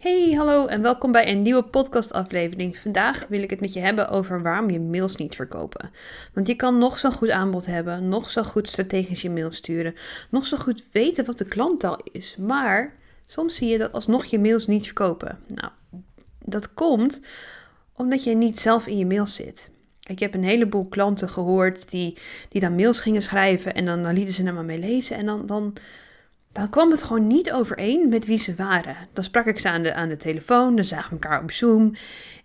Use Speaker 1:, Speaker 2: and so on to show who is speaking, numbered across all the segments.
Speaker 1: Hey, hallo en welkom bij een nieuwe podcastaflevering. Vandaag wil ik het met je hebben over waarom je mails niet verkopen. Want je kan nog zo'n goed aanbod hebben, nog zo goed strategisch je mail sturen, nog zo goed weten wat de klanttaal is, maar soms zie je dat alsnog je mails niet verkopen. Nou, dat komt omdat je niet zelf in je mails zit. Ik heb een heleboel klanten gehoord die, die dan mails gingen schrijven en dan, dan lieten ze er maar mee lezen en dan, dan dan kwam het gewoon niet overeen met wie ze waren. Dan sprak ik ze aan de, aan de telefoon, dan zagen we elkaar op Zoom.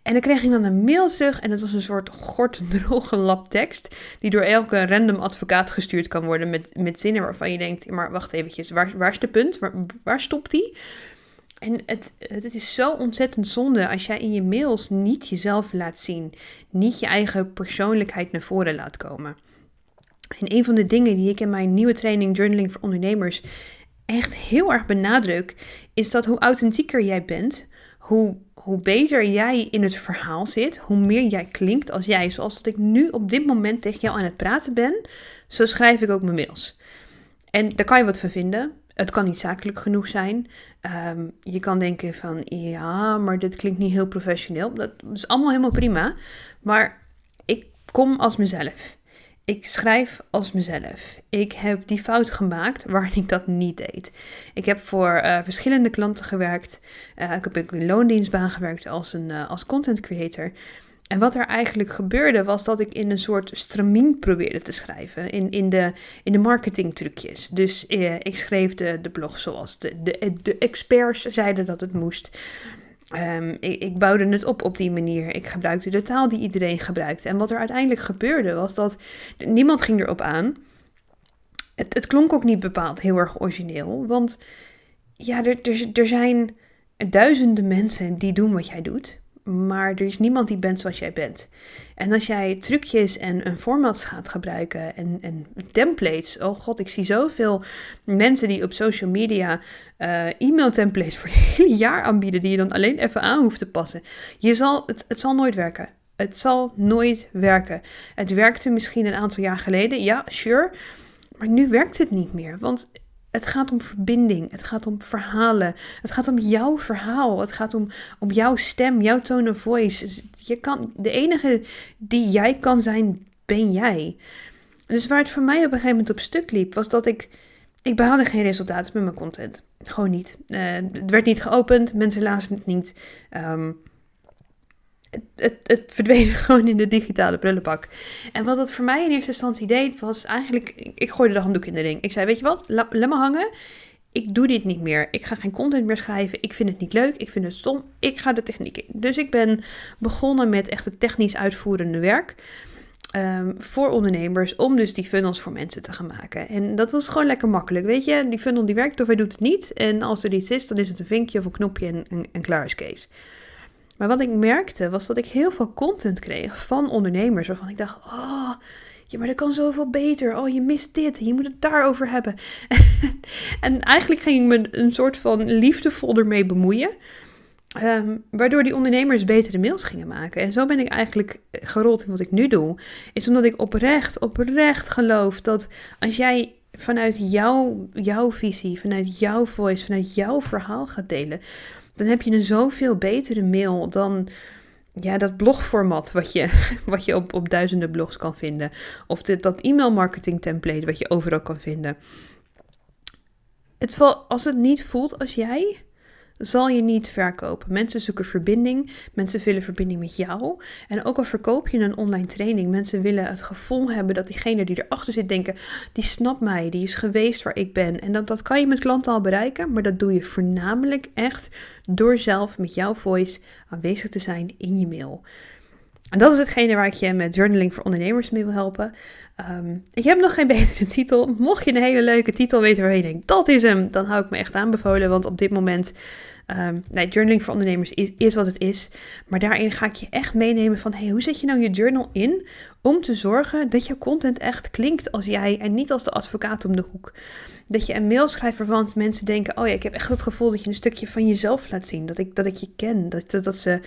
Speaker 1: En dan kreeg ik dan een mail terug en het was een soort gortendroge lap tekst... die door elke random advocaat gestuurd kan worden met, met zinnen waarvan je denkt... maar wacht eventjes, waar, waar is de punt? Waar, waar stopt die? En het, het is zo ontzettend zonde als jij in je mails niet jezelf laat zien. Niet je eigen persoonlijkheid naar voren laat komen. En een van de dingen die ik in mijn nieuwe training Journaling voor Ondernemers echt heel erg benadruk, is dat hoe authentieker jij bent, hoe, hoe beter jij in het verhaal zit, hoe meer jij klinkt als jij. Zoals dat ik nu op dit moment tegen jou aan het praten ben, zo schrijf ik ook mijn mails. En daar kan je wat van vinden. Het kan niet zakelijk genoeg zijn. Ehm, je kan denken van, ja, maar dit klinkt niet heel professioneel. Dat is allemaal helemaal prima. Maar ik kom als mezelf. Ik schrijf als mezelf. Ik heb die fout gemaakt waarin ik dat niet deed. Ik heb voor uh, verschillende klanten gewerkt. Uh, ik heb in loondienstbaan gewerkt als, een, uh, als content creator. En wat er eigenlijk gebeurde was dat ik in een soort stramien probeerde te schrijven. In, in, de, in de marketingtrucjes. Dus ik schreef de, de blog zoals de, de experts zeiden dat het moest. Um, ik, bouwde het op op die manier. Ik gebruikte de taal die iedereen gebruikte. En wat er uiteindelijk gebeurde was dat niemand ging erop aan. Het, het klonk ook niet bepaald heel erg origineel. Want ja, er, er zijn duizenden mensen die doen wat jij doet maar er is niemand die bent zoals jij bent. En als jij trucjes en, een formats gaat gebruiken en, en templates. Oh god, ik zie zoveel mensen die op social media uh, e-mail templates voor het hele jaar aanbieden. Die je dan alleen even aan hoeft te passen. Je zal, het, het zal nooit werken. Het zal nooit werken. Het werkte misschien een aantal jaar geleden. Ja, sure. Maar nu werkt het niet meer. Want het gaat om verbinding. Het gaat om verhalen. Het gaat om jouw verhaal. Het gaat om, om jouw stem, jouw tone of voice. Dus je kan, de enige die jij kan zijn, ben jij. Dus waar het voor mij op een gegeven moment op stuk liep, was dat ik. Ik behaalde geen resultaten met mijn content. Gewoon niet. Uh, het werd niet geopend. Mensen lazen het niet. Um, het, verdween gewoon in de digitale prullenbak. En wat dat voor mij in eerste instantie deed, was eigenlijk... Ik gooide de handdoek in de ring. Ik zei, weet je wat, laat me hangen. Ik doe dit niet meer. Ik ga geen content meer schrijven. Ik vind het niet leuk. Ik vind het stom. Ik ga de techniek in. Dus ik ben begonnen met echt het technisch uitvoerende werk. Um, voor ondernemers om dus die funnels voor mensen te gaan maken. En dat was gewoon lekker makkelijk. Weet je, die funnel die werkt of hij doet het niet. En als er iets is, dan is het een vinkje of een knopje en, en, en klaar is Kees. Maar wat ik merkte was dat ik heel veel content kreeg van ondernemers waarvan ik dacht: oh, ja, maar dat kan zoveel beter. Oh, je mist dit. Je moet het daarover hebben. en eigenlijk ging ik me een soort van liefdevol ermee bemoeien. Um, waardoor die ondernemers betere mails gingen maken. En zo ben ik eigenlijk gerold in wat ik nu doe. Is omdat ik oprecht, oprecht geloof dat als jij vanuit jouw, jouw visie, vanuit jouw voice, vanuit jouw verhaal gaat delen dan heb je een zoveel betere mail dan ja, dat blogformat wat je, wat je op, op duizenden blogs kan vinden. Of dit, dat e-mail marketing template wat je overal kan vinden. Het als het niet voelt als jij, zal je niet verkopen. Mensen zoeken verbinding, mensen willen verbinding met jou. En ook al verkoop je een online training, mensen willen het gevoel hebben dat diegene die erachter zit denken, die snapt mij, die is geweest waar ik ben. En dat, dat kan je met klanten al bereiken, maar dat doe je voornamelijk echt door zelf met jouw voice aanwezig te zijn in je mail. En dat is hetgene waar ik je met journaling voor ondernemers mee wil helpen. Um, ik heb nog geen betere titel. Mocht je een hele leuke titel weten waar je denkt, dat is hem, dan hou ik me echt aanbevolen. Want op dit moment, um, nee, journaling voor ondernemers is, is wat het is. Maar daarin ga ik je echt meenemen van, hey, hoe zet je nou je journal in om te zorgen dat je content echt klinkt als jij en niet als de advocaat om de hoek. Dat je een mail schrijft waarvan mensen denken, oh ja, ik heb echt het gevoel dat je een stukje van jezelf laat zien. Dat ik, dat ik je ken, dat, dat ze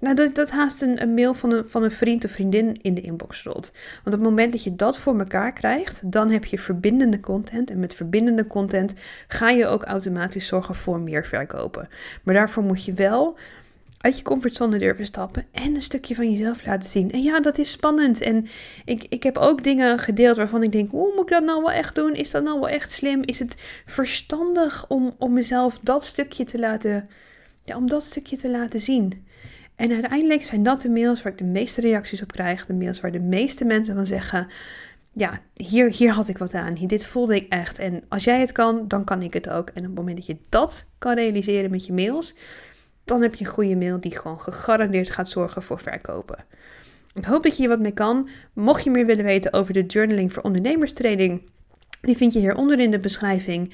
Speaker 1: nou, dat, haast een, een mail van een, van een vriend of vriendin in de inbox rolt. Want op het moment dat je dat voor elkaar krijgt, dan heb je verbindende content. En met verbindende content ga je ook automatisch zorgen voor meer verkopen. Maar daarvoor moet je wel uit je comfortzone durven stappen en een stukje van jezelf laten zien. En ja, dat is spannend. En ik, ik heb ook dingen gedeeld waarvan ik denk, hoe moet ik dat nou wel echt doen? Is dat nou wel echt slim? Is het verstandig om, om mezelf dat stukje te laten, ja, om dat stukje te laten zien? En uiteindelijk zijn dat de mails waar ik de meeste reacties op krijg. De mails waar de meeste mensen van zeggen, ja, hier, hier had ik wat aan. Dit voelde ik echt. En als jij het kan, dan kan ik het ook. En op het moment dat je dat kan realiseren met je mails dan heb je een goede mail die gewoon gegarandeerd gaat zorgen voor verkopen. Ik hoop dat je hier wat mee kan. Mocht je meer willen weten over de Journaling voor Ondernemers training, die vind je hieronder in de beschrijving.